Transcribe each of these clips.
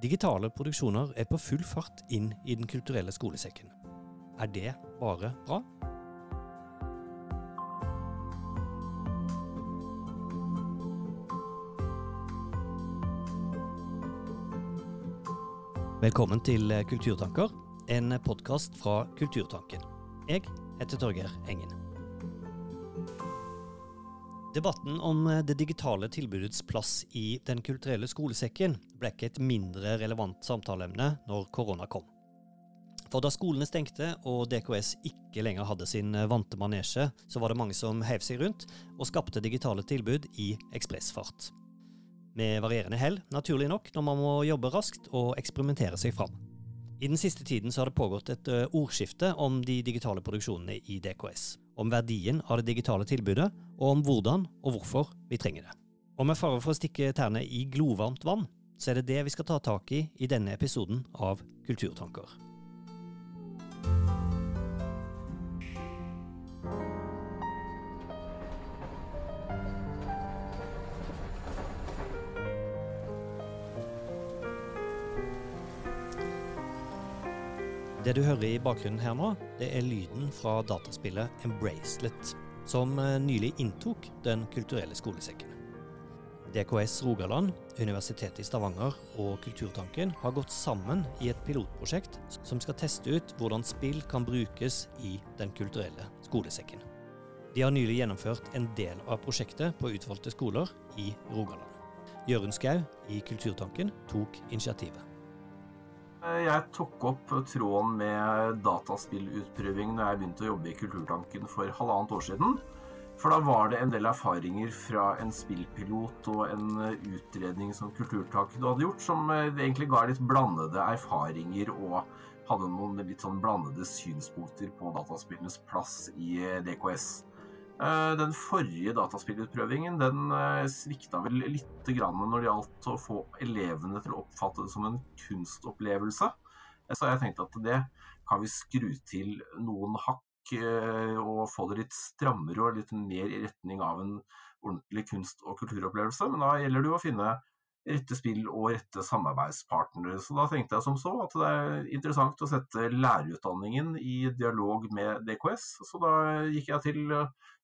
Digitale produksjoner er på full fart inn i Den kulturelle skolesekken. Er det bare bra? Velkommen til Kulturtanker, en podkast fra Kulturtanken. Jeg heter Torgeir Engen. Debatten om det digitale tilbudets plass i Den kulturelle skolesekken ble ikke et mindre relevant samtaleemne når korona kom. For da skolene stengte og DKS ikke lenger hadde sin vante manesje, så var det mange som heiv seg rundt og skapte digitale tilbud i ekspressfart. Med varierende hell, naturlig nok, når man må jobbe raskt og eksperimentere seg fram. I den siste tiden så har det pågått et ordskifte om de digitale produksjonene i DKS. Om verdien av det digitale tilbudet, og om hvordan og hvorfor vi trenger det. Og med fare for å stikke tærne i glovarmt vann, så er det det vi skal ta tak i i denne episoden av Kulturtanker. Det du hører i bakgrunnen her nå, det er lyden fra dataspillet Embracelet, som nylig inntok Den kulturelle skolesekken. DKS Rogaland, Universitetet i Stavanger og Kulturtanken har gått sammen i et pilotprosjekt som skal teste ut hvordan spill kan brukes i Den kulturelle skolesekken. De har nylig gjennomført en del av prosjektet på utvalgte skoler i Rogaland. Jørund Skau i Kulturtanken tok initiativet. Jeg tok opp tråden med dataspillutprøving når jeg begynte å jobbe i Kulturtanken for halvannet år siden. For da var det en del erfaringer fra en spillpilot og en utredning som Kulturtanken hadde gjort, som egentlig ga litt blandede erfaringer og hadde noen litt sånn blandede synspunkter på dataspillenes plass i DKS. Den forrige dataspillutprøvingen den svikta vel litt når det gjaldt å få elevene til å oppfatte det som en kunstopplevelse. Så jeg tenkte at det kan vi skru til noen hakk og få det litt strammere og litt mer i retning av en ordentlig kunst- og kulturopplevelse. Men da gjelder det jo å finne rette spill og rette samarbeidspartnere. Så da tenkte jeg som så at det er interessant å sette lærerutdanningen i dialog med DKS. Så da gikk jeg til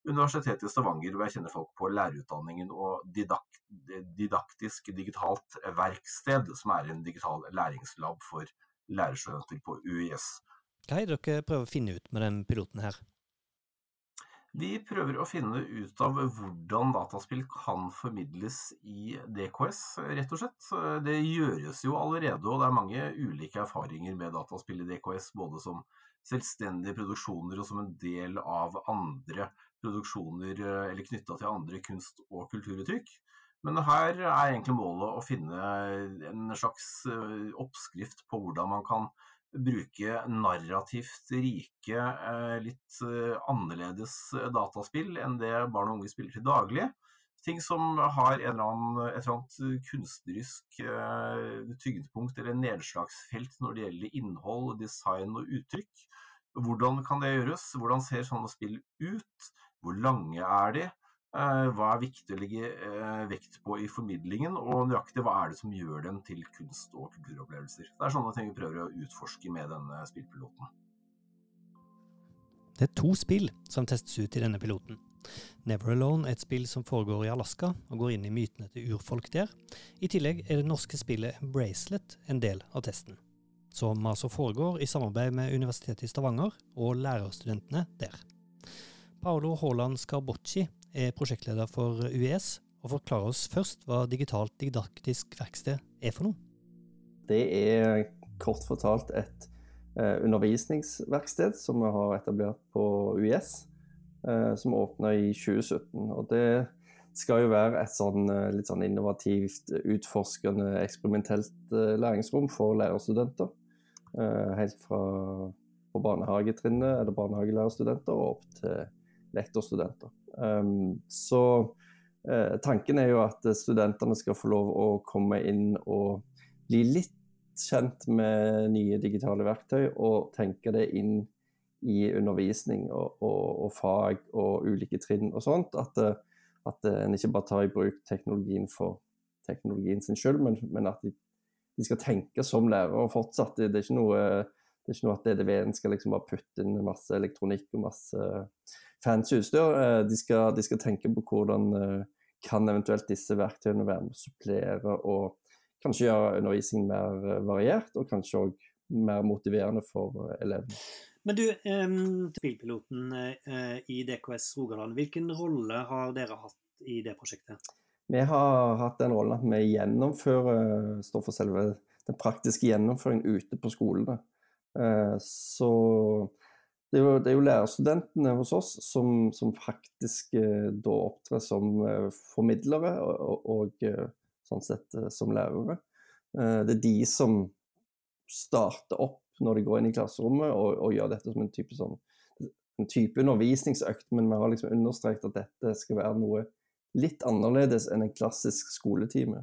Universitetet i Stavanger, hvor jeg kjenner folk på lærerutdanningen og didakt, didaktisk digitalt verksted, som er en digital læringslab for lærerstudenter på UiS. Hva er det dere prøver å finne ut med den piloten her? Vi prøver å finne ut av hvordan dataspill kan formidles i DKS, rett og slett. Det gjøres jo allerede, og det er mange ulike erfaringer med dataspill i DKS, både som selvstendige produksjoner og som en del av andre produksjoner eller knytta til andre kunst- og kulturuttrykk. Men her er egentlig målet å finne en slags oppskrift på hvordan man kan bruke narrativt rike, litt annerledes dataspill enn det barn og unge spiller til daglig. Ting som har eller annen, et eller annet kunstnerisk tyngdepunkt eller nedslagsfelt når det gjelder innhold, design og uttrykk. Hvordan kan det gjøres? Hvordan ser sånne spill ut? Hvor lange er de? Hva er viktig å legge vekt på i formidlingen, og nøyaktig hva er det som gjør dem til kunst- og kulturopplevelser. Det er sånne ting vi prøver å utforske med denne spillpiloten. Det er to spill som testes ut i denne piloten. Never Alone er et spill som foregår i Alaska og går inn i mytene til urfolk der. I tillegg er det norske spillet Bracelet en del av testen, som altså foregår i samarbeid med Universitetet i Stavanger og lærerstudentene der. Paolo Haaland Scarbocci er prosjektleder for UES, og forklarer oss først hva digitalt didaktisk verksted er for noe. Det er kort fortalt et undervisningsverksted som vi har etablert på UiS, som åpna i 2017. Og det skal jo være et sånn, litt sånn innovativt, utforskende, eksperimentelt læringsrom for lærerstudenter. Helt fra på barnehagetrinnet eller barnehagelærerstudenter og opp til lektorstudenter. Så tanken er jo at studentene skal få lov å komme inn og bli litt kjent med nye digitale verktøy og tenke det inn i undervisning og, og, og fag og ulike trinn og sånt. At, at en ikke bare tar i bruk teknologien for teknologien sin skyld, men, men at de de skal tenke som lærere fortsatt. Det, det, er ikke noe, det er ikke noe at DDV-en skal liksom bare putte inn masse elektronikk og masse fancy utstyr. Eh, de skal, de skal tenke på hvordan eh, kan eventuelt disse verktøyene være med å supplere og kanskje gjøre undervisningen mer eh, variert, og kanskje òg mer motiverende for elevene. Men du, spillpiloten i DKS Rogaland, hvilken rolle har dere hatt i det prosjektet? Vi har hatt den rollen at vi gjennomfører, står for selve den praktiske gjennomføringen ute på skolene. Uh, så det er, jo, det er, jo, lærerstudentene hos oss som, som faktisk uh, da opptrer som formidlere og, og, og sånn sett som lærere. det er de som starter opp når de går inn i klasserommet og, og gjør dette som en type, sånn, en type undervisningsøkt, men vi har liksom understreket at dette skal være noe litt annerledes enn en klassisk skoletime.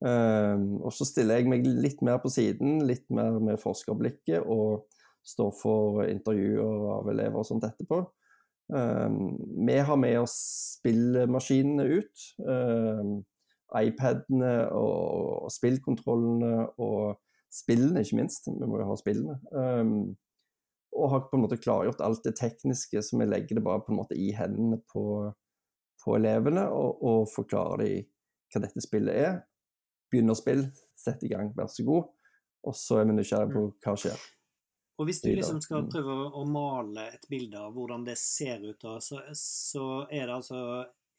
Um, og så stiller jeg meg litt mer på siden, litt mer med forskerblikket, og står for intervjuer av elever og sånt etterpå. Um, vi har med oss spillmaskinene ut. Um, iPadene og, spillkontrollene og spillene, ikke minst. Vi må jo ha spillene. Og har på en måte klargjort alt det tekniske, så vi legger det bare på en måte i hendene på, på elevene og, og forklarer dem hva dette spillet er. Begynner å spille, sett i gang, vær så god. Og så er vi nysgjerrige på hva skjer. Og Hvis du liksom skal mm. prøve å male et bilde av hvordan det ser ut, da, så, så er det altså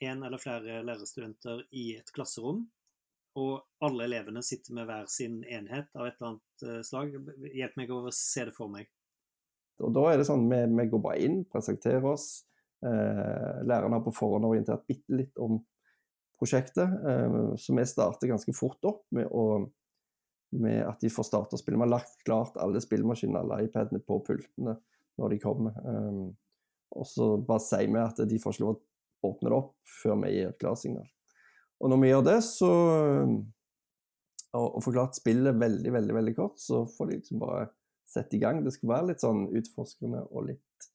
én eller flere lærerstudenter i et klasserom og alle elevene sitter med hver sin enhet av et eller annet eh, slag. Hjelp meg å se det for meg. Og Da er det sånn, vi, vi går bare inn, presenterer oss. Eh, læreren har på forhånd orientert bitte litt om prosjektet, eh, så vi starter ganske fort opp med, å, med at de får starte å spille. Vi har lagt klart alle spillmaskinene, alle iPadene på pultene når de kommer. Eh, og så bare sier vi at de får ikke lov å åpne det opp før vi gir et klarsignal. Og når vi gjør det, så Og, og forklart spillet veldig, veldig veldig kort, så får de liksom bare sette i gang. Det skal være litt sånn utforskende og litt,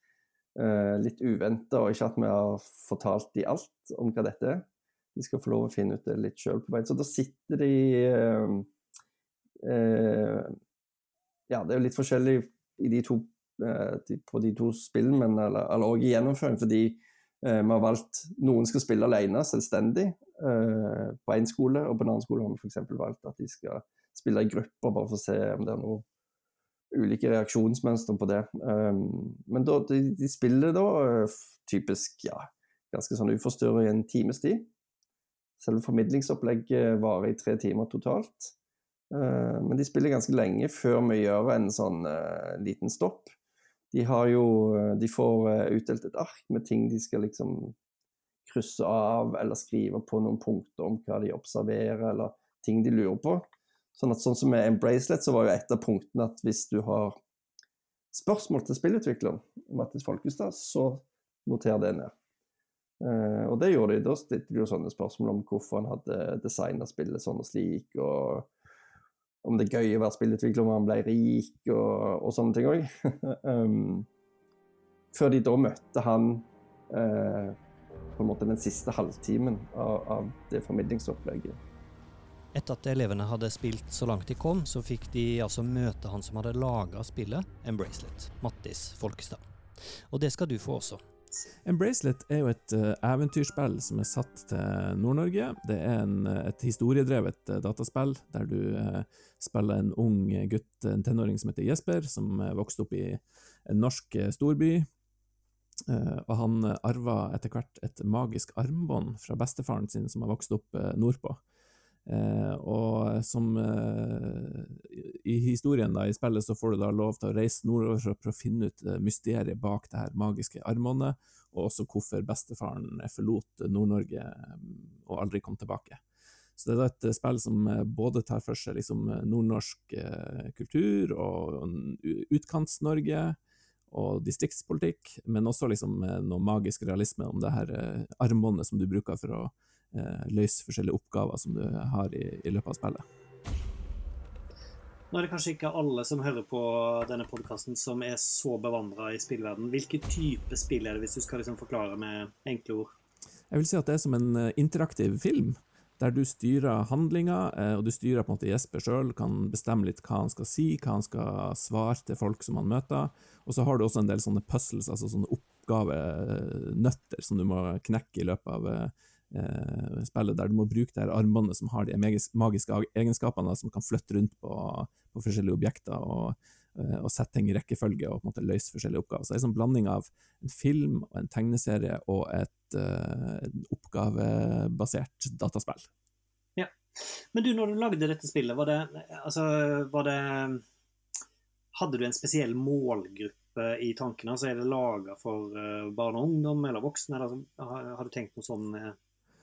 uh, litt uventa, og ikke at vi har fortalt de alt om hva dette er. De skal få lov å finne ut det litt sjøl på veien. Så da sitter de uh, uh, Ja, det er jo litt forskjellig de to, på de to spillene, men eller òg i gjennomføring, fordi vi har valgt Noen skal spille alene, selvstendig, Eh, på én skole, og på en annen skole har vi f.eks. valgt at de skal spille i grupper, bare for å se om det er noe ulike reaksjonsmønstre på det. Um, men da, de, de, spiller da typisk ja, ganske sånn uforstyrret i en times tid. Selve formidlingsopplegget varer i tre timer totalt. Uh, men de spiller ganske lenge før vi gjør en sånn uh, liten stopp. De, jo, de får utdelt et ark med ting de skal liksom krysse av eller skrive på noen punkter om hva de observerer, eller ting de lurer på. Sånn at sånn som med Embracelet, så var jo et av punktene at hvis du har spørsmål til spillutvikleren, Mattis Folkestad, så noter det ned. Uh, og det gjorde de. Da stilte de jo sånne spørsmål om hvorfor han hadde designa spillet sånn og slik, og om det er gøy å være spillutvikler om han ble rik, og, og sånne ting òg. um, før de da møtte han uh, på en måte den siste halvtimen av, av det formidlingsopplegget. Etter at elevene hadde spilt så langt de kom, så fikk de altså møte han som hadde laga spillet, Embracelet, Mattis Folkestad. Og det skal du få også. Embracelet er jo et uh, eventyrspill som er satt til Nord-Norge. Det er en, et historiedrevet uh, dataspill der du spiller en ung gutt, en tenåring som heter Jesper, som vokste opp i en norsk storby og han arva etter hvert et magisk armbånd fra bestefaren sin som har vokst opp nordpå. Uh, og som i historien da, i spillet så får du da lov til å reise nordover for å finne ut mysteriet bak det her magiske armbåndet, og også hvorfor bestefaren forlot Nord-Norge og aldri kom tilbake. Så det er et spill som både tar for seg liksom nordnorsk kultur og Utkants-Norge, og distriktspolitikk, men også liksom noe magisk realisme om det her eh, armbåndet som du bruker for å eh, løse forskjellige oppgaver som du har i, i, løpet av spillet. Nå er det kanskje ikke alle som hører på denne podkasten som er så bevandra i spillverden. Hvilken type spill er det, hvis du skal liksom forklare med enkle ord? Jeg vil si at det er som en eh, interaktiv film. der du styrer handlinga, eh, og du styrer på en måte Jesper sjøl, kan bestemme litt hva han skal si, hva han skal svare til folk som han møter. Og så har du også en del sånne puzzles, altså sånne oppgavenøtter som du må knekke i løpet av eh, spillet, der du må bruke det armbåndet som har de magiske egenskapene, som kan flytte rundt på, på forskjellige objekter. og Eh, og sette ting i rekkefølge og på en måte løse forskjellige oppgaver. Så det er en sånn blanding av en film, og en tegneserie og et uh, oppgavebasert dataspill. Ja. Men du, når du lagde dette spillet, var det, altså, var det Hadde du en spesiell målgruppe i tankene? Altså, er det laga for barn og ungdom eller voksne? Eller, har, har, du tenkt noe sånn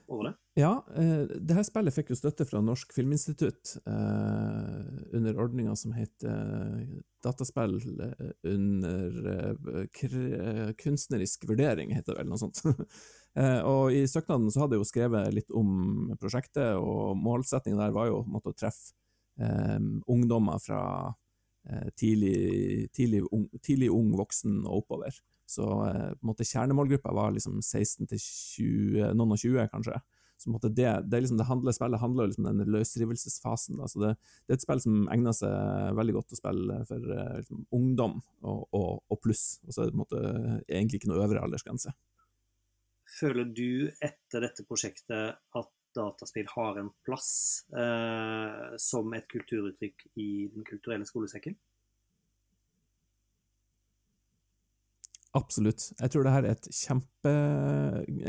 over det? Ja, eh, det her spillet fikk jo støtte fra Norsk Filminstitutt eh, under ordninga som heter eh, Dataspill eh, under eh, kunstnerisk vurdering, heter det vel, noe sånt. og i søknaden så hadde jeg jo skrevet litt om prosjektet, og målsettingen der var jo å treffe ungdommer fra tidlig, tidlig, ung, tidlig, ung, voksen og oppover. Så eh, på en måte kjernemålgruppa var liksom 16 til 20, noen og 20, kanskje. Så på en måte det, det, liksom det handler, spillet handler liksom den løsrivelsesfasen. Da. Så det, det, er et spill som egner seg veldig godt å spille for eh, liksom, ungdom og, og, og pluss. Og så er det på en måte egentlig ikke noe øvre aldersgrense. Føler du etter dette prosjektet at dataspill har en plass eh, som et kulturuttrykk i Den kulturelle skolesekken? Absolutt. Jeg tror det her er kjempe,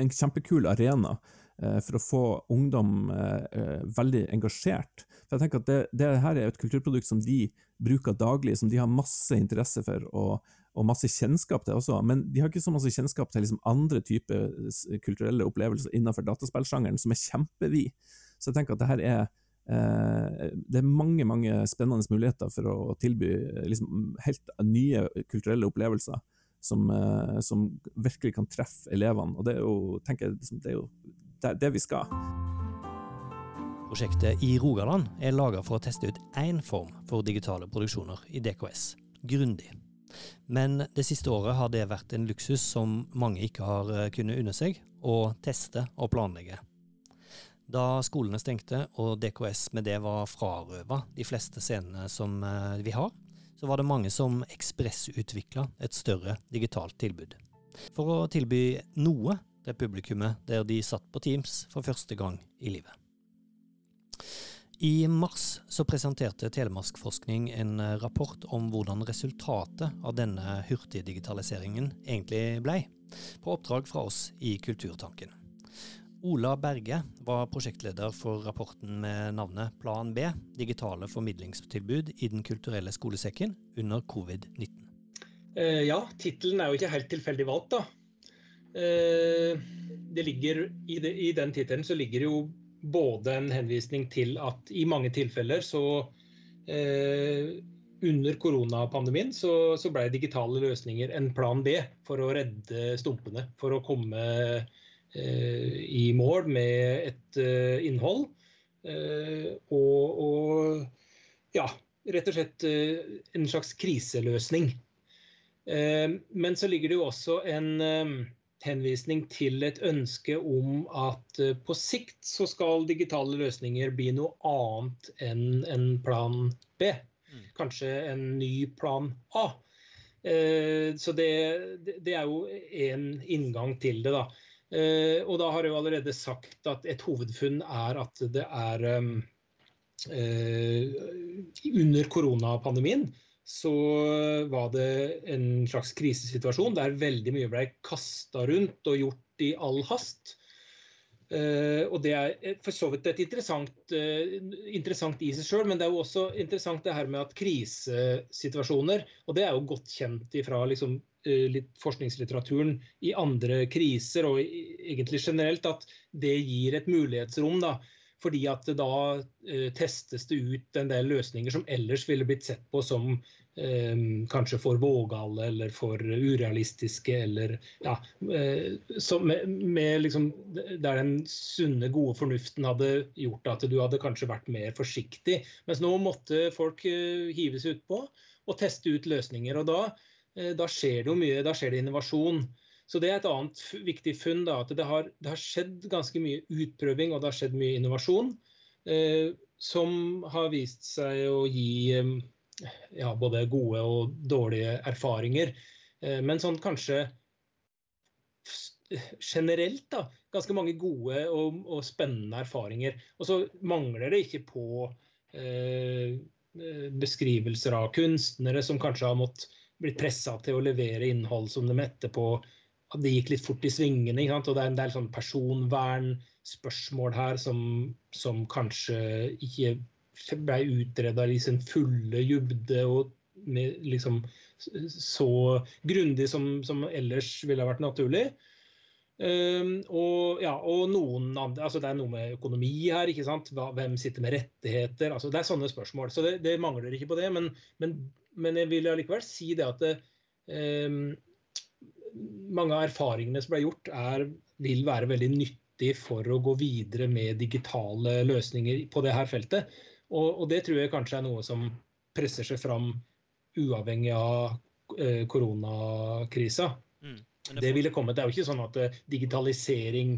en kjempekul arena eh, for å få ungdom eh, eh, veldig engasjert. For jeg tenker at det, det, her er et kulturprodukt som de bruker daglig, som de har masse interesse for og, og masse kjennskap til også. Men de har ikke så masse kjennskap til liksom andre typer kulturelle opplevelser innenfor dataspillsjangeren, som er kjempevid. Så jeg tenker at det her er eh, det er mange mange spennende muligheter for å tilby liksom, helt nye kulturelle opplevelser som, eh, som, virkelig kan treffe elevene. Og det er jo, tenker jeg, liksom, det, er jo det, det vi skal. Prosjektet i Rogaland er laga for å teste ut én form for digitale produksjoner i DKS, grundig. Men det siste året har det vært en luksus som mange ikke har eh, kunnet unne seg, å teste og planlegge. Da skolene stengte og DKS med det var frarøva de fleste scenene som eh, vi har, så var det mange som ekspressutvikla et større digitalt tilbud. For å tilby noe til publikummet der de satt på Teams for første gang i livet. I mars så presenterte Telemarksforskning en rapport om hvordan resultatet av denne hurtigdigitaliseringen egentlig blei, på oppdrag fra oss i Kulturtanken. Ola Berge var prosjektleder for rapporten med navnet Plan B digitale formidlingstilbud i Den kulturelle skolesekken under covid-19. Eh, ja, tittelen er jo ikke helt tilfeldig valgt, da. Eh, ligger, i, den tittelen ligger det jo både en henvisning til at i mange tilfeller så eh, under koronapandemien så, så ble digitale løsninger en plan B for å redde stumpene. For å komme i mål med et eh, innhold. Eh, og, og ja, rett og slett en slags kriseløsning. Men så ligger det jo også en henvisning til et ønske om at på sikt så skal digitale løsninger bli noe annet enn en plan B. Mm. Kanskje en ny plan A. Så det, det er jo en inngang til det, da. Eh, og da har jeg jo allerede sagt at et hovedfunn er at det er um, eh, Under koronapandemien så var det en slags krisesituasjon der veldig mye ble kasta rundt og gjort i all hast. Uh, og Det er for så vidt et interessant, uh, interessant i seg sjøl, men det er jo også interessant det her med at krisesituasjoner Og det er jo godt kjent fra liksom, litt forskningslitteraturen i andre kriser, og egentlig generelt, at det gir et mulighetsrom. da, fordi at da testes det ut en del løsninger som ellers ville blitt sett på som Eh, kanskje for vågale eller for urealistiske, eller ja, eh, med, med liksom, Der den sunne, gode fornuften hadde gjort at du hadde kanskje vært mer forsiktig. Mens nå måtte folk eh, hive seg utpå og teste ut løsninger. og da, da skjer det jo mye, da skjer det innovasjon. Så det er et annet viktig funn. da, at det har, det har, skjedd ganske mye utprøving og det har skjedd mye innovasjon eh, som har vist seg å gi eh, ja, både gode og dårlige erfaringer. Eh, men sånn kanskje generelt da, ganske mange gode og, og, spennende erfaringer. Og så mangler det ikke på eh, beskrivelser av kunstnere som kanskje har måttet blitt pressa til å levere innhold som de etterpå det gikk litt fort i svingene. Og det er en del sånn personvernspørsmål her som, som kanskje ikke ble utreda i sin fulle dybde og med, liksom, så grundig som, som ellers ville vært naturlig. Um, og, ja, og noen andre, altså Det er noe med økonomi her. ikke sant? Hvem sitter med rettigheter? altså Det er sånne spørsmål. Så det, det mangler ikke på det. Men, men, men, jeg vil allikevel si det at det, um, mange av erfaringene som ble gjort, er, vil være veldig nyttig for å gå videre med digitale løsninger på det her feltet. Og, og det tror jeg kanskje er noe som presser seg fram uavhengig av eh, koronakrisa. Mm. Det ville kommet. Det er jo ikke sånn at eh, digitalisering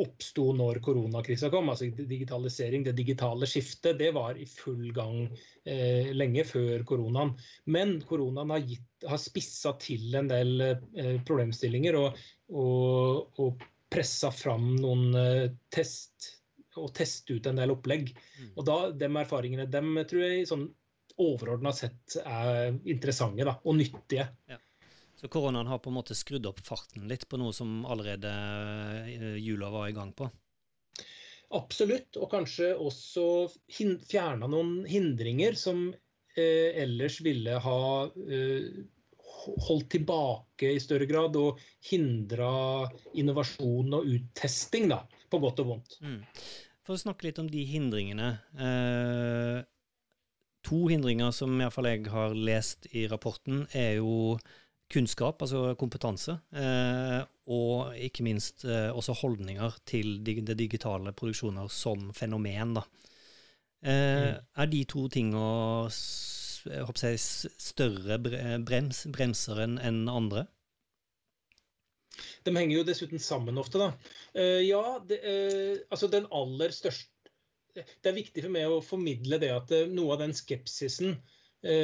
oppsto når koronakrisa kom. altså digitalisering, Det digitale skiftet det var i full gang eh, lenge før koronaen. Men koronaen har, gitt, har spissa til en del eh, problemstillinger og, og, og pressa fram noen eh, test og teste ut en del opplegg. Mm. Og da, De erfaringene dem tror jeg sånn overordna sett er interessante da, og nyttige. Ja. Så koronaen har på en måte skrudd opp farten litt på noe som allerede eh, jula var i gang på? Absolutt, og kanskje også fjerna noen hindringer som eh, ellers ville ha eh, holdt tilbake i større grad og hindra innovasjon og uttesting, da, på godt og vondt. Mm. For å snakke litt om de hindringene. Eh, to hindringer som iallfall jeg har lest i rapporten, er jo kunnskap, altså kompetanse, eh, og ikke minst eh, også holdninger til det digitale produksjoner som fenomen. Da. Eh, mm. Er de to tingene større brems, bremser enn en andre? De henger jo dessuten sammen ofte, da. Ja, det, altså den aller største Det er viktig for meg å formidle det at noe av den skepsisen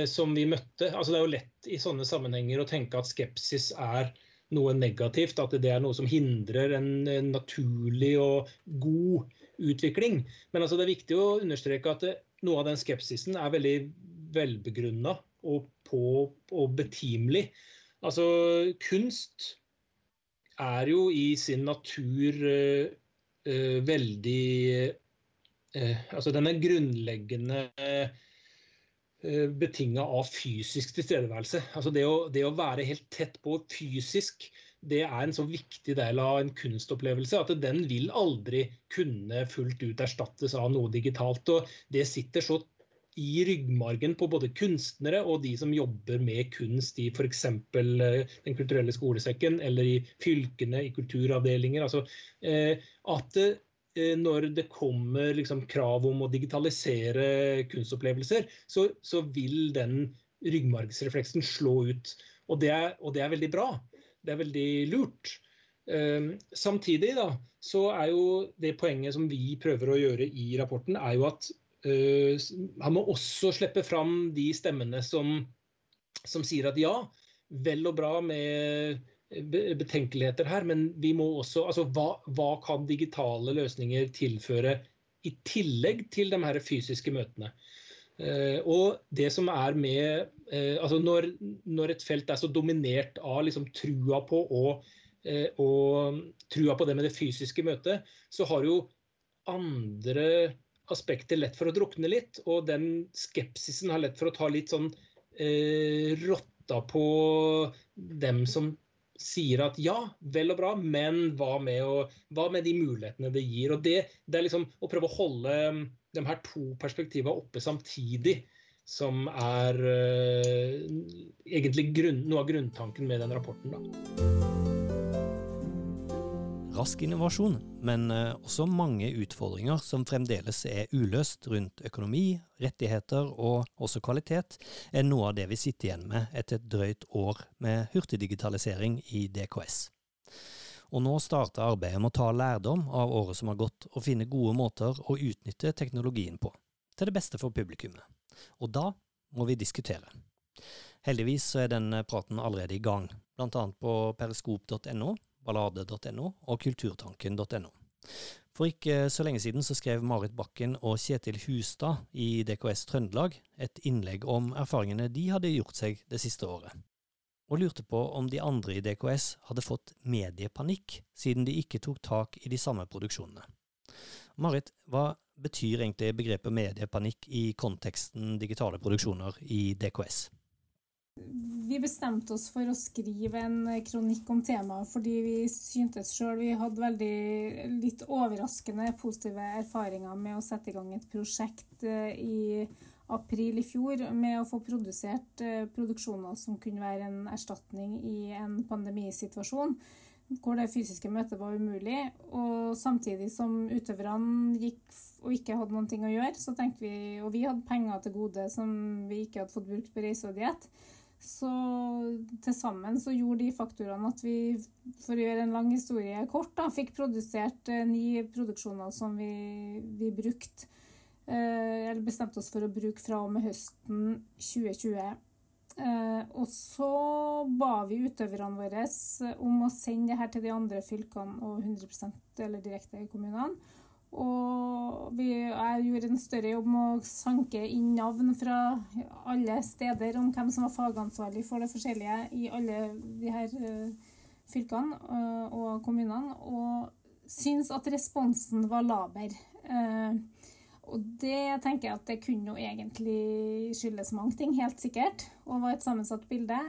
som vi møtte. Altså, det er jo lett i sånne sammenhenger å tenke at skepsis er noe negativt, at det er noe som hindrer en, en naturlig og god utvikling. Men altså, det er viktig å understreke at noe av den skepsisen er veldig velbegrunna og, på, og betimelig. Altså, kunst er jo i sin natur uh, uh, veldig uh, Altså, den er grunnleggende Eh, betinga av fysisk tilstedeværelse. Altså det å, det å, være helt tett på fysisk, det er en så viktig del av en kunstopplevelse at den vil aldri kunne fullt ut erstattes av noe digitalt. og Det sitter så i ryggmargen på både kunstnere og de som jobber med kunst i f.eks. Eh, Den kulturelle skolesekken eller i fylkene, i kulturavdelinger. Altså, eh, at Eh, når det kommer liksom krav om å digitalisere kunstopplevelser, så, så vil den ryggmargsrefleksen slå ut. Og det, er, og det, er, veldig bra. Det er veldig lurt. Um, samtidig da, så er jo det poenget som vi prøver å gjøre i rapporten, er jo at uh, må også slippe fram de stemmene som, som sier at ja, vel og bra med betenkeligheter her, men vi må også altså hva, hva, kan digitale løsninger tilføre i tillegg til de her fysiske møtene? Uh, og det som er med uh, altså når, når, et felt er så dominert av liksom trua på og, eh, og trua på det med det fysiske møtet, så har jo andre aspekter lett for å drukne litt. Og den skepsisen har lett for å ta litt sånn eh, rotta på dem som sier at ja, vel og bra, men hva med, å, hva med de mulighetene det gir? Og det, det, er liksom å prøve å holde um, de her to perspektivene oppe samtidig, som er uh, egentlig grunn, noe av grunntanken med den rapporten. Da. Rask innovasjon, men eh, også mange utfordringer som fremdeles er uløst rundt økonomi, rettigheter og også kvalitet, er noe av det vi sitter igjen med etter et drøyt år med hurtigdigitalisering i DKS. Og nå starter arbeidet med å ta lærdom av året som har gått, og finne gode måter å utnytte teknologien på, til det beste for publikummet. Og da må vi diskutere. Heldigvis så er den praten allerede i gang, bl.a. på periskop.no, ballade.no og kulturtanken.no. For ikke så lenge siden så skrev Marit Bakken og Kjetil Hustad i DKS Trøndelag et innlegg om erfaringene de hadde gjort seg det siste året, og lurte på om de andre i DKS hadde fått mediepanikk siden de ikke tok tak i de samme produksjonene. Marit, hva betyr egentlig begrepet mediepanikk i konteksten digitale produksjoner i DKS? Vi bestemte oss for å skrive en kronikk om temaet fordi vi syntes sjøl vi hadde veldig litt overraskende positive erfaringer med å sette i gang et prosjekt eh, i april i fjor med å få produsert eh, produksjoner som kunne være en erstatning i en pandemisituasjon hvor det fysiske møtet var umulig. Og samtidig som utøverne gikk og ikke hadde ting å gjøre, så tenkte vi, og vi hadde penger til gode som vi ikke hadde fått brukt på reise og diett, så til sammen så gjorde de faktorene at vi, for å gjøre en lang historie kort, da, fikk produsert eh, ni produksjoner som vi, vi brukte. Eh, eller bestemte oss for å bruke fra og med høsten 2020. Eh, og så ba vi utøverne våre om å sende det her til de andre fylkene og 100% eller direkte kommunene. Og vi, jeg gjorde en større jobb med å sanke inn navn fra alle steder om hvem som var fagansvarlig for det forskjellige i alle de her uh, fylkene uh, og kommunene, og syns at responsen var laber. Uh, og det tenker jeg at det kunne jo egentlig skyldes mange ting, helt sikkert, og var et sammensatt bilde.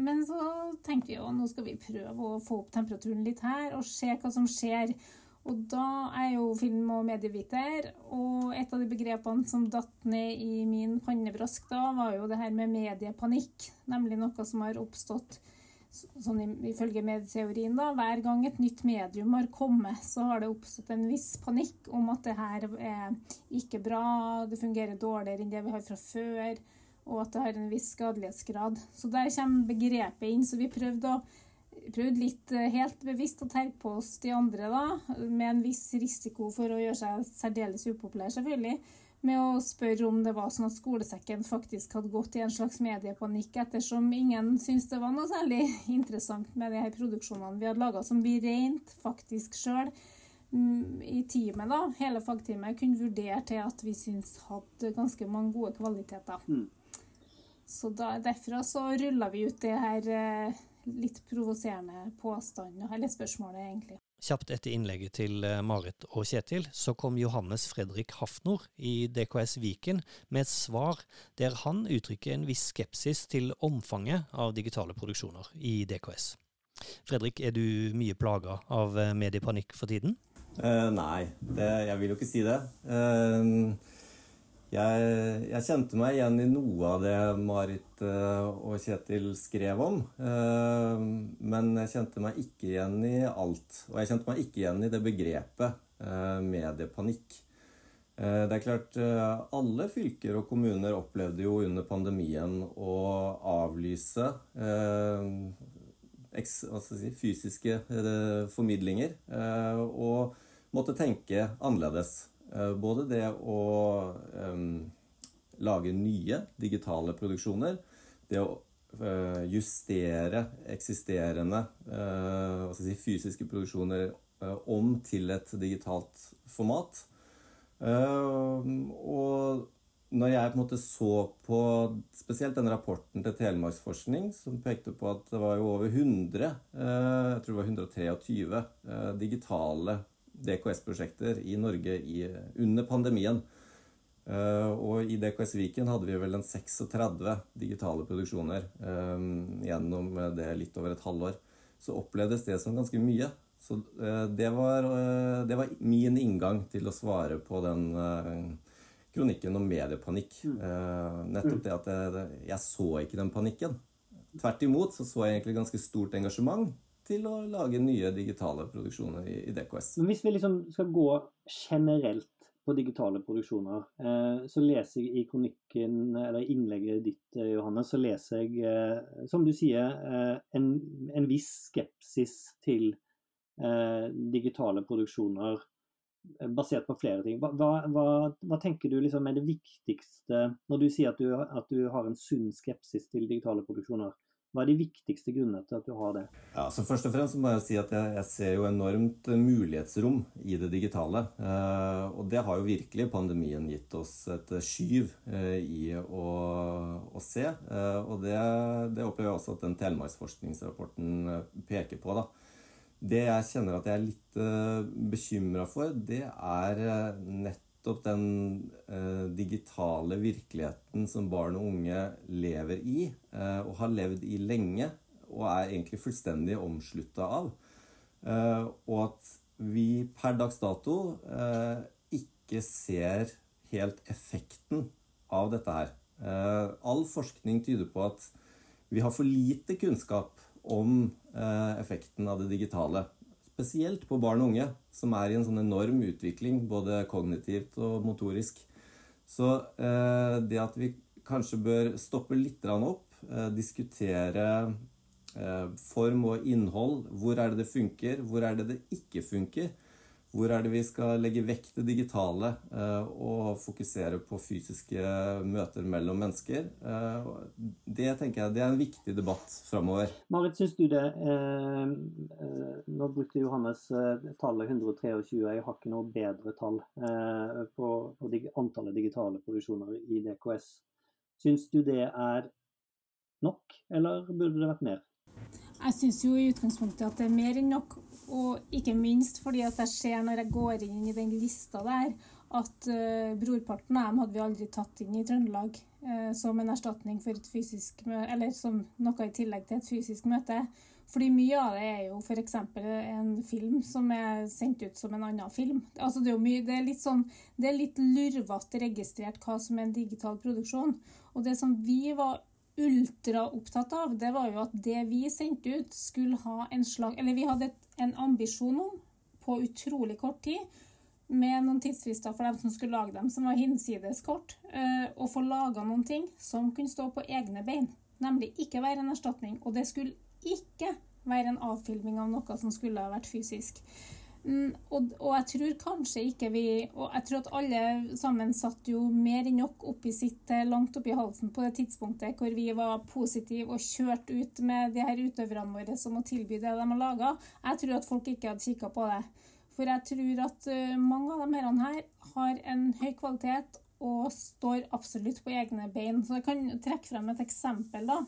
Men så tenkte vi jo nå skal vi prøve å få opp temperaturen litt her og se hva som skjer. Og da er jo film- og medieviter, og et av de begrepene som datt ned i min pannebrask da, var jo det her med mediepanikk. Nemlig noe som har oppstått sånn ifølge medieteorien da, hver gang et nytt medium har kommet, så har det oppstått en viss panikk om at det her er ikke bra, det fungerer dårligere enn det vi har fra før, og at det har en viss skadelighetsgrad. Så der kommer begrepet inn. Så vi prøvde å prøvd litt eh, helt bevisst å terpe på oss de andre, da, med en viss risiko for å gjøre seg særdeles upopulær, selvfølgelig. Med å spørre om det var sånn at skolesekken faktisk hadde gått i en slags mediepanikk, ettersom ingen syntes det var noe særlig interessant med de her produksjonene vi hadde laga, som vi rent faktisk sjøl mm, i teamet, da, hele fagteamet, kunne vurdere til at vi syntes hadde ganske mange gode kvaliteter. Mm. Så da, derfra så rulla vi ut det her eh, litt provoserende påstand, eller spørsmålet, egentlig. Kjapt etter innlegget til eh, Marit og Kjetil, så kom Johannes Fredrik Hafnor i DKS Viken med et svar der han uttrykker en viss skepsis til omfanget av digitale produksjoner i DKS. Fredrik, er du mye plaga av eh, mediepanikk for tiden? Uh, nei, det, jeg vil jo ikke si det. Uh, jeg, jeg, kjente meg igjen i noe av det Marit uh, og Kjetil skrev om. Uh, men jeg kjente meg ikke igjen i alt. Og jeg kjente meg ikke igjen i det begrepet uh, mediepanikk. det er klart, alle fylker og kommuner opplevde jo under pandemien å avlyse fysiske formidlinger og måtte tenke annerledes. Eh, både det å um, lage nye digitale produksjoner, det å uh, justere eksisterende uh, si, fysiske produksjoner uh, om til et digitalt format. og når jeg på en måte så på spesielt den rapporten til Telemarksforskning, som pekte på at det var jo over 100, jeg tror det var 123, digitale DKS-prosjekter i Norge i, under pandemien. Uh, og i DKS Viken hadde vi vel en 36 digitale produksjoner uh, gjennom det litt over et halvår. Så opplevdes det som ganske mye. Så uh, det, var, det, var, min inngang til å svare på den kronikken om mediepanikk. nettopp det at jeg, jeg så ikke den panikken. Tvert imot så så jeg egentlig ganske stort engasjement til å lage nye digitale produksjoner i, i DKS. Hvis vi liksom skal gå generelt på digitale produksjoner, eh, så leser jeg i kronikken, eller innlegget ditt, eh, Johannes, så leser jeg, eh, som du sier, en, en, viss skepsis til digitale produksjoner basert på flere ting. Hva, hva, hva, tenker du liksom er det viktigste når du sier at du, at du har en sunn skepsis til digitale produksjoner? Hva er de viktigste grunnene til at du har det? Ja, så Først og fremst må jeg si at jeg, jeg ser jo enormt mulighetsrom i det digitale. Eh, og det har jo virkelig pandemien gitt oss et skyv eh, i å, å, se. Eh, og det, det, opplever jeg også at den telemarksforskningsrapporten eh, peker på. da. Det jeg kjenner at jeg er litt eh, bekymra for, det er eh, nett nettopp den eh, digitale virkeligheten som barn og unge lever i, eh, og har levd i lenge, og er egentlig fullstendig omslutta av. Eh, og at vi per dags dato eh, ikke ser helt effekten av dette her. Eh, all forskning tyder på at vi har for lite kunnskap om eh, effekten av det digitale spesielt på barn og unge, som er i en sånn enorm utvikling, både kognitivt og motorisk. Så eh, det at vi kanskje bør stoppe litt opp, eh, diskutere eh, form og innhold, hvor er det det funker, hvor er det det ikke funker, hvor er det vi skal legge vekk det digitale eh, og fokusere på fysiske møter mellom mennesker? Eh, det tenker jeg det er en viktig debatt framover. Marit, syns du det? Eh, nå brukte Johannes tallet 123. Jeg har ikke noe bedre tall på, på antallet digitale produksjoner i DKS. Syns du det er nok, eller burde det vært mer? Jeg syns jo i utgangspunktet at det er mer enn nok. Og ikke minst fordi at jeg ser når jeg går inn i den lista der, at uh, brorparten av dem hadde vi aldri tatt inn i Trøndelag uh, som en erstatning for et fysisk møte, eller som noe i tillegg til et fysisk møte. Fordi mye av det er jo f.eks. en film som er sendt ut som en annen film. Altså det, er mye, det, er litt sånn, litt lurvete registrert hva som er en digital produksjon. Og det som vi var ultraopptatt av, det var jo at det vi sendte ut, skulle ha en slag Eller vi hadde en ambisjon om, på utrolig kort tid, med noen tidsfrister for dem som skulle lage dem, som var hinsides kort, eh, å få laga noen ting som kunne stå på egne bein. Nemlig ikke være en erstatning. Og det skulle ikke være en avfilming av noe som skulle ha vært fysisk. Mm, og, og, jeg tror kanskje ikke vi Og jeg tror at alle sammen satt jo mer enn nok oppi sitt eh, langt oppi halsen på det tidspunktet hvor vi var positive og kjørte ut med de her utøverne våre som må tilby det de har laga. Jeg tror at folk ikke hadde kikka på det. For jeg tror at uh, mange av de her har en høy kvalitet og står absolutt på egne bein. Så jeg kan trekke frem et eksempel. da.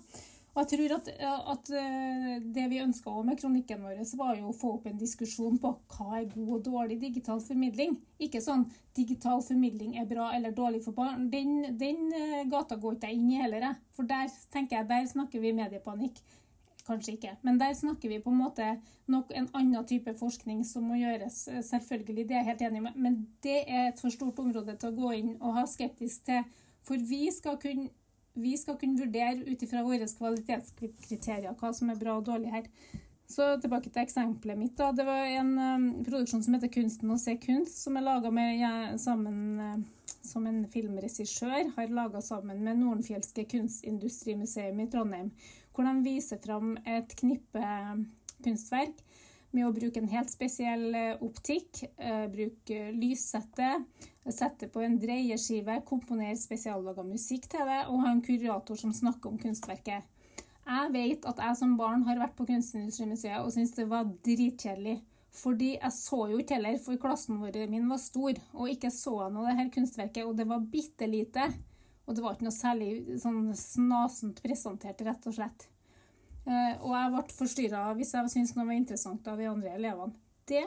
Og jeg tror at, at eh, det vi ønska med kronikken vår, var jo å få opp en diskusjon på hva er god og dårlig digital formidling. Ikke sånn digital formidling er bra eller dårlig for barn. Den, den eh, gata går ikke jeg inn i heller, jeg. For der tenker jeg, der snakker vi mediepanikk. Kanskje ikke, men der snakker vi på en måte nok en annen type forskning som må gjøres. Eh, selvfølgelig, det er jeg helt enig med, men det er et for stort område til å gå inn og ha skeptisk til. For vi skal kunne vi skal kunne vurdere ut ifra våre kvalitetskriterier hva som er bra og dårlig her. Så tilbake til eksempelet mitt. da. Det var en um, produksjon som heter 'Kunsten å se kunst', som er laga sammen uh, som en filmregissør har laga sammen med Nordenfjelske kunstindustrimuseum i Trondheim. Hvor de viser fram et knippe kunstverk med å bruke en helt spesiell eh, optikk. Eh, bruke lyssette, sette på en dreieskive, komponere spesiallaga musikk til det og ha en kurator som snakker om kunstverket. Jeg vet at jeg som barn har vært på Kunstindustrimuseet og syntes det var dritkjedelig. Fordi jeg så jo ikke heller, for klassen vår min var stor, og ikke så noe det her kunstverket, og det var bitte lite. Og det var ikke noe særlig sånn snasent presentert, rett og slett. Eh, og jeg ble forstyrra hvis jeg syntes noe var interessant av de andre elevene. Det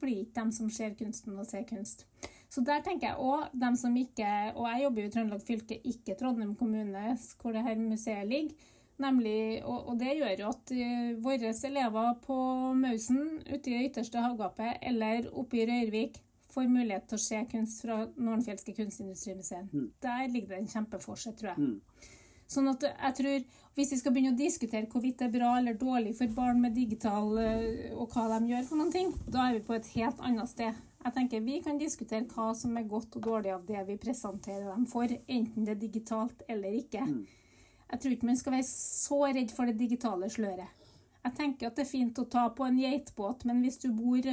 blir ikke dem som ser kunsten og ser kunst. Så der tenker jeg òg dem som ikke Og jeg jobber jo i Trøndelag fylke, ikke Trondheim kommune, hvor det her museet ligger. Nemlig, og, og det gjør jo at uh, våre elever på Mausen, ute i det ytterste havgapet, eller oppe i Røyrvik, får mulighet til å se kunst fra Nordenfjelske kunstindustrimuseum. Mm. Der ligger det en kjempeforskjell, tror jeg. Mm. Sånn at jeg tror, Hvis vi skal begynne å diskutere hvorvidt det er bra eller dårlig for barn med digital, eh, og hva de gjør, for noen ting, da er vi på et helt annet sted. Jeg tenker Vi kan diskutere hva som er godt og dårlig av det vi presenterer dem for, enten det er digitalt eller ikke. Mm. Jeg tror ikke man skal være så redd for det digitale sløret. Jeg tenker at det er fint å ta på en geitbåt, men hvis du bor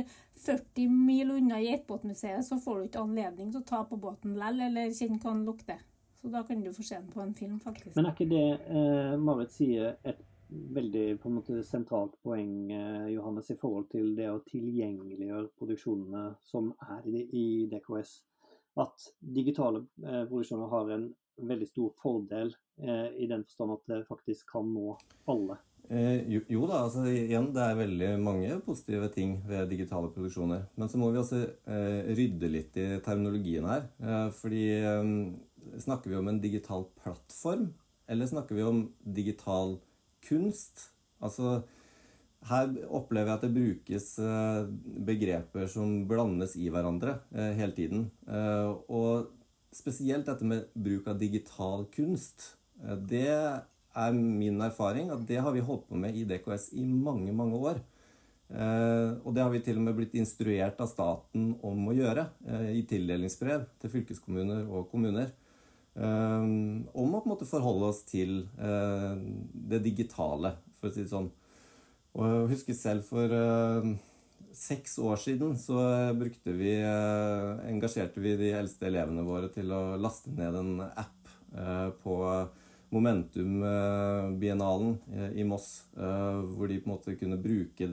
40 mil unna Geitbåtmuseet, så får du ikke anledning til å ta på båten likevel, eller kjenne hva den lukter. Så da kan du få se den på en film, faktisk. Men er ikke det eh, Marit sier et veldig på en måte sentralt poeng, eh, Johannes, i forhold til det å tilgjengeliggjøre produksjonene som er i, i DKS? At digitale eh, produksjoner har en veldig stor fordel eh, i den forstand at det faktisk kan nå alle. Eh, jo, jo, da, altså igjen, det er veldig mange positive ting ved digitale produksjoner. Men så må vi også eh, rydde litt i terminologien her. Eh, fordi eh, snakker vi om en digital plattform, eller snakker vi om digital kunst? Altså her opplever jeg at det brukes eh, begreper som blandes i hverandre eh, hele tiden. og spesielt dette med bruk av digital kunst. det er min erfaring at det har vi holdt på med i DKS i mange, mange år. Eh, og det har vi til og med blitt instruert av staten om å gjøre eh, i tildelingsbrev til fylkeskommuner og kommuner. Eh, om å på en måte forholde oss til eh, det digitale, for å si det sånn. Og jeg husker selv for eh, seks år siden så brukte vi Engasjerte vi de eldste elevene våre til å laste ned en app på Momentum-biennalen i Moss, hvor de på en måte kunne bruke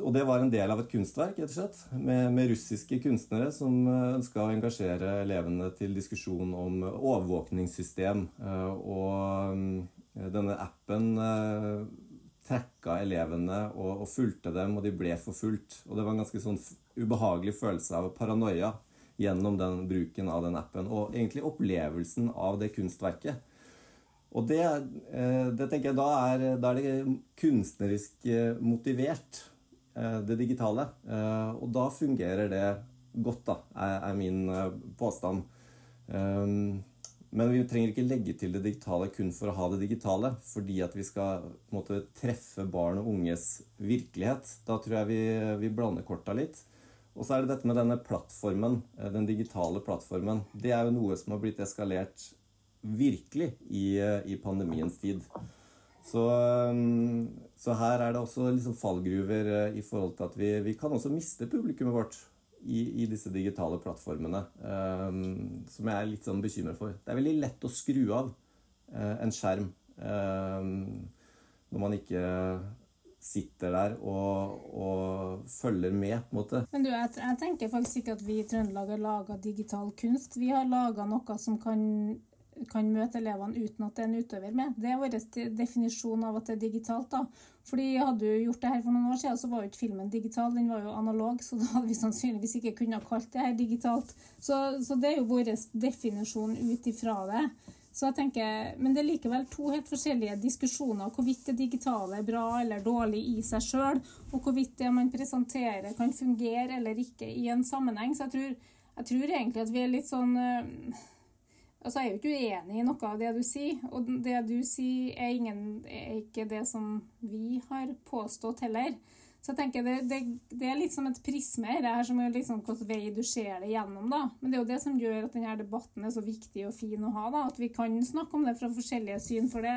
og det var en del av et kunstverk, rett og slett, med, med russiske kunstnere som eh, ønska å engasjere elevene til diskusjon om overvåkningssystem. Og denne appen trekka elevene og, og fulgte dem, og de ble forfulgt. Og det var en ganske sånn ubehagelig følelse av paranoia gjennom den bruken av den appen. Og egentlig opplevelsen av det kunstverket og det, eh, det, tenker jeg da er, da er det kunstnerisk eh, motivert, eh, det digitale. Og da fungerer det godt, da, er min påstand. Men vi trenger ikke legge til det digitale kun for å ha det digitale, fordi at vi skal måte, treffe barn og unges virkelighet. Da tror jeg vi, vi blander korta litt. Og så er det dette med denne plattformen, den digitale plattformen. Det er jo noe som har blitt eskalert virkelig i, i pandemiens tid. Så, um, så, her er det også liksom fallgruver eh, i forhold til at vi, vi kan også miste publikummet vårt i, i disse digitale plattformene, um, som jeg er litt sånn bekymret for. Det er veldig lett å skru av uh, en skjerm um, når man ikke sitter der og, og, følger med, på en måte. Men du, jeg, jeg tenker faktisk ikke at vi i Trøndelag har laga digital kunst. Vi har laga noe som kan kan møte elevene uten at det er en utøver med. Det er vår definisjon av at det er digitalt. da. Fordi Hadde du gjort det her for noen år siden, så var jo ikke filmen digital, den var jo analog. Så da hadde vi sannsynligvis ikke kunnet kalt det her digitalt. Så, så det er jo vår definisjon ut ifra det. Så jeg tenker, Men det er likevel to helt forskjellige diskusjoner hvorvidt det digitale er bra eller dårlig i seg sjøl, og hvorvidt det man presenterer kan fungere eller ikke i en sammenheng. Så jeg tror, jeg tror egentlig at vi er litt sånn Altså, jeg er jo ikke uenig i noe av det du sier, og det du sier er, ingen, er ikke det som vi har påstått heller. Så jeg tenker det, det, det er litt som et prisme her, som er liksom hvilken vei du ser det gjennom. da. Men det er jo det som gjør at denne debatten er så viktig og fin å ha. da, At vi kan snakke om det fra forskjellige syn. For det,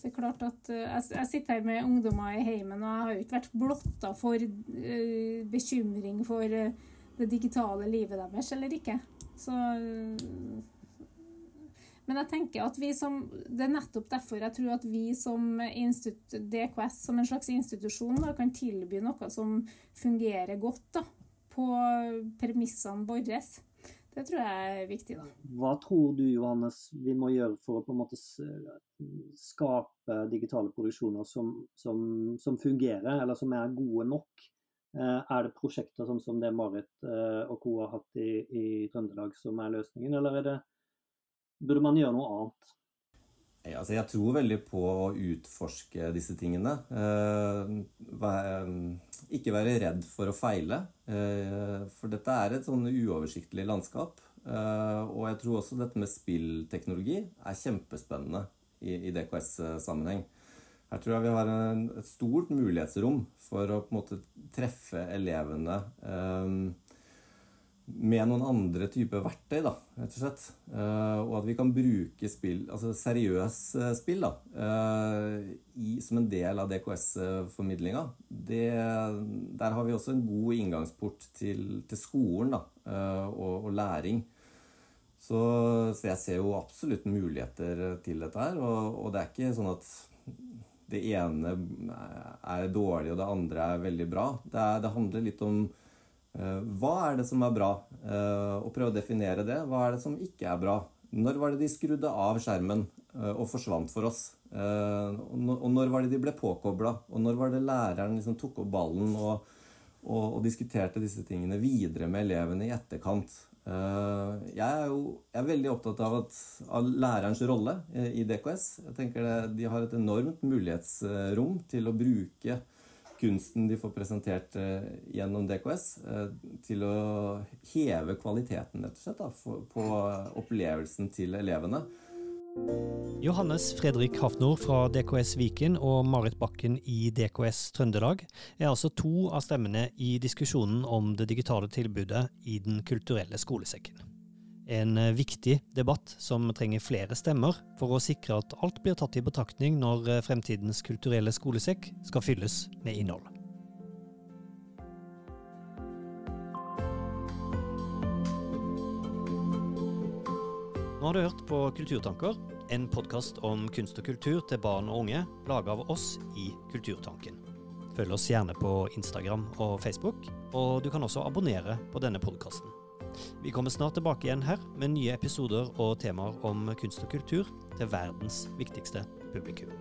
det er klart at uh, jeg, jeg, sitter her med ungdommer i heimen, og jeg har jo ikke vært blotta for uh, bekymring for uh, det digitale livet deres eller ikke. Så men jeg tenker at vi som, det er nettopp derfor jeg tror at vi som DKS som en slags institusjon da, kan tilby noe som fungerer godt da, på premissene våre. Det tror jeg er viktig. da. Hva tror du Johannes, vi må gjøre for å på en måte skape digitale produksjoner som, som, som fungerer, eller som er gode nok? Eh, er det prosjekter som, som det Marit eh, og co. har hatt i, i Trøndelag som er løsningen, eller er det Burde man gjøre noe annet? Ja, altså jeg tror veldig på å utforske disse tingene. Eh, ikke være redd for å feile. Eh, for dette er et sånn uoversiktlig landskap. Eh, og jeg tror også dette med spillteknologi er kjempespennende. i, DKS-sammenheng. Her tror jeg vi har en, et stort mulighetsrom for å på en måte treffe elevene eh, med noen andre typer verktøy, da, rett og slett. Eh, og at vi kan bruke spill, altså seriøs eh, spill da, eh, i, som en del av DKS-formidlinga. Der har vi også en god inngangsport til, til skolen da, og, og, læring. Så, så, jeg ser jo absolutt muligheter til dette her. Og, og det er ikke sånn at det ene er dårlig, og det andre er veldig bra. Det, er, det handler litt om hva er det som er bra, uh, og prøve å definere det. Hva er det som ikke er bra? Når var det de skrudde av skjermen uh, og forsvant for oss? Og, når var det de ble påkobla? Og når var det læreren liksom tok opp ballen og, og, og diskuterte disse tingene videre med elevene i etterkant? Eh, jeg er jo jeg er veldig opptatt av, at, av lærerens rolle i DKS. Jeg tenker det, De har et enormt mulighetsrom til å bruke kunsten de får presentert eh, gjennom DKS, eh, til å heve kvaliteten rett og slett, da, på opplevelsen til elevene. Johannes Fredrik Hafnor fra DKS Viken og Marit Bakken i DKS Trøndelag er altså to av stemmene i diskusjonen om det digitale tilbudet i Den kulturelle skolesekken. En eh, viktig debatt som trenger flere stemmer for å sikre at alt blir tatt i betraktning når eh, fremtidens kulturelle skolesekk skal fylles med innhold. Nå har du hørt på Kulturtanker, en podkast om kunst og kultur til barn og unge, laga av oss i Kulturtanken. Følg oss gjerne på Instagram og Facebook, og du kan også abonnere på denne podkasten. Vi kommer snart tilbake igjen her med nye episoder og temaer om kunst og kultur til verdens viktigste publikum.